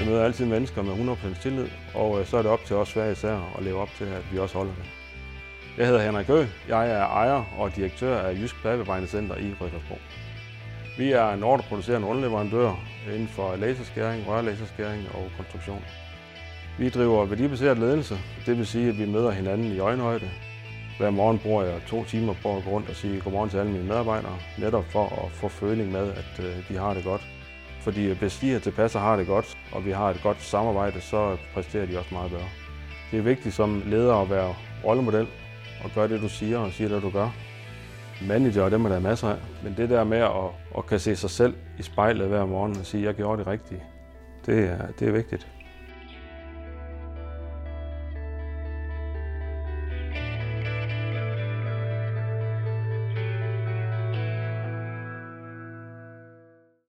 Jeg møder altid mennesker med 100% tillid, og øh, så er det op til os hver især at leve op til, at vi også holder det. Jeg hedder Henrik Ø. Jeg er ejer og direktør af Jysk Pladbevejdende i Rødgersbro. Vi er en ordreproducerende underleverandør inden for laserskæring, rørlaserskæring og konstruktion. Vi driver værdibaseret ledelse, det vil sige, at vi møder hinanden i øjenhøjde. Hver morgen bruger jeg to timer på at gå rundt og sige godmorgen til alle mine medarbejdere, netop for at få føling med, at øh, de har det godt. Fordi øh, hvis de er tilpas og har det godt, og vi har et godt samarbejde, så præsterer de også meget bedre. Det er vigtigt som leder at være rollemodel og gøre det, du siger, og sige det, du gør. Manager, dem er der masser af, men det der med at, at kan se sig selv i spejlet hver morgen og sige, at jeg gjorde det rigtige, det er, det er vigtigt.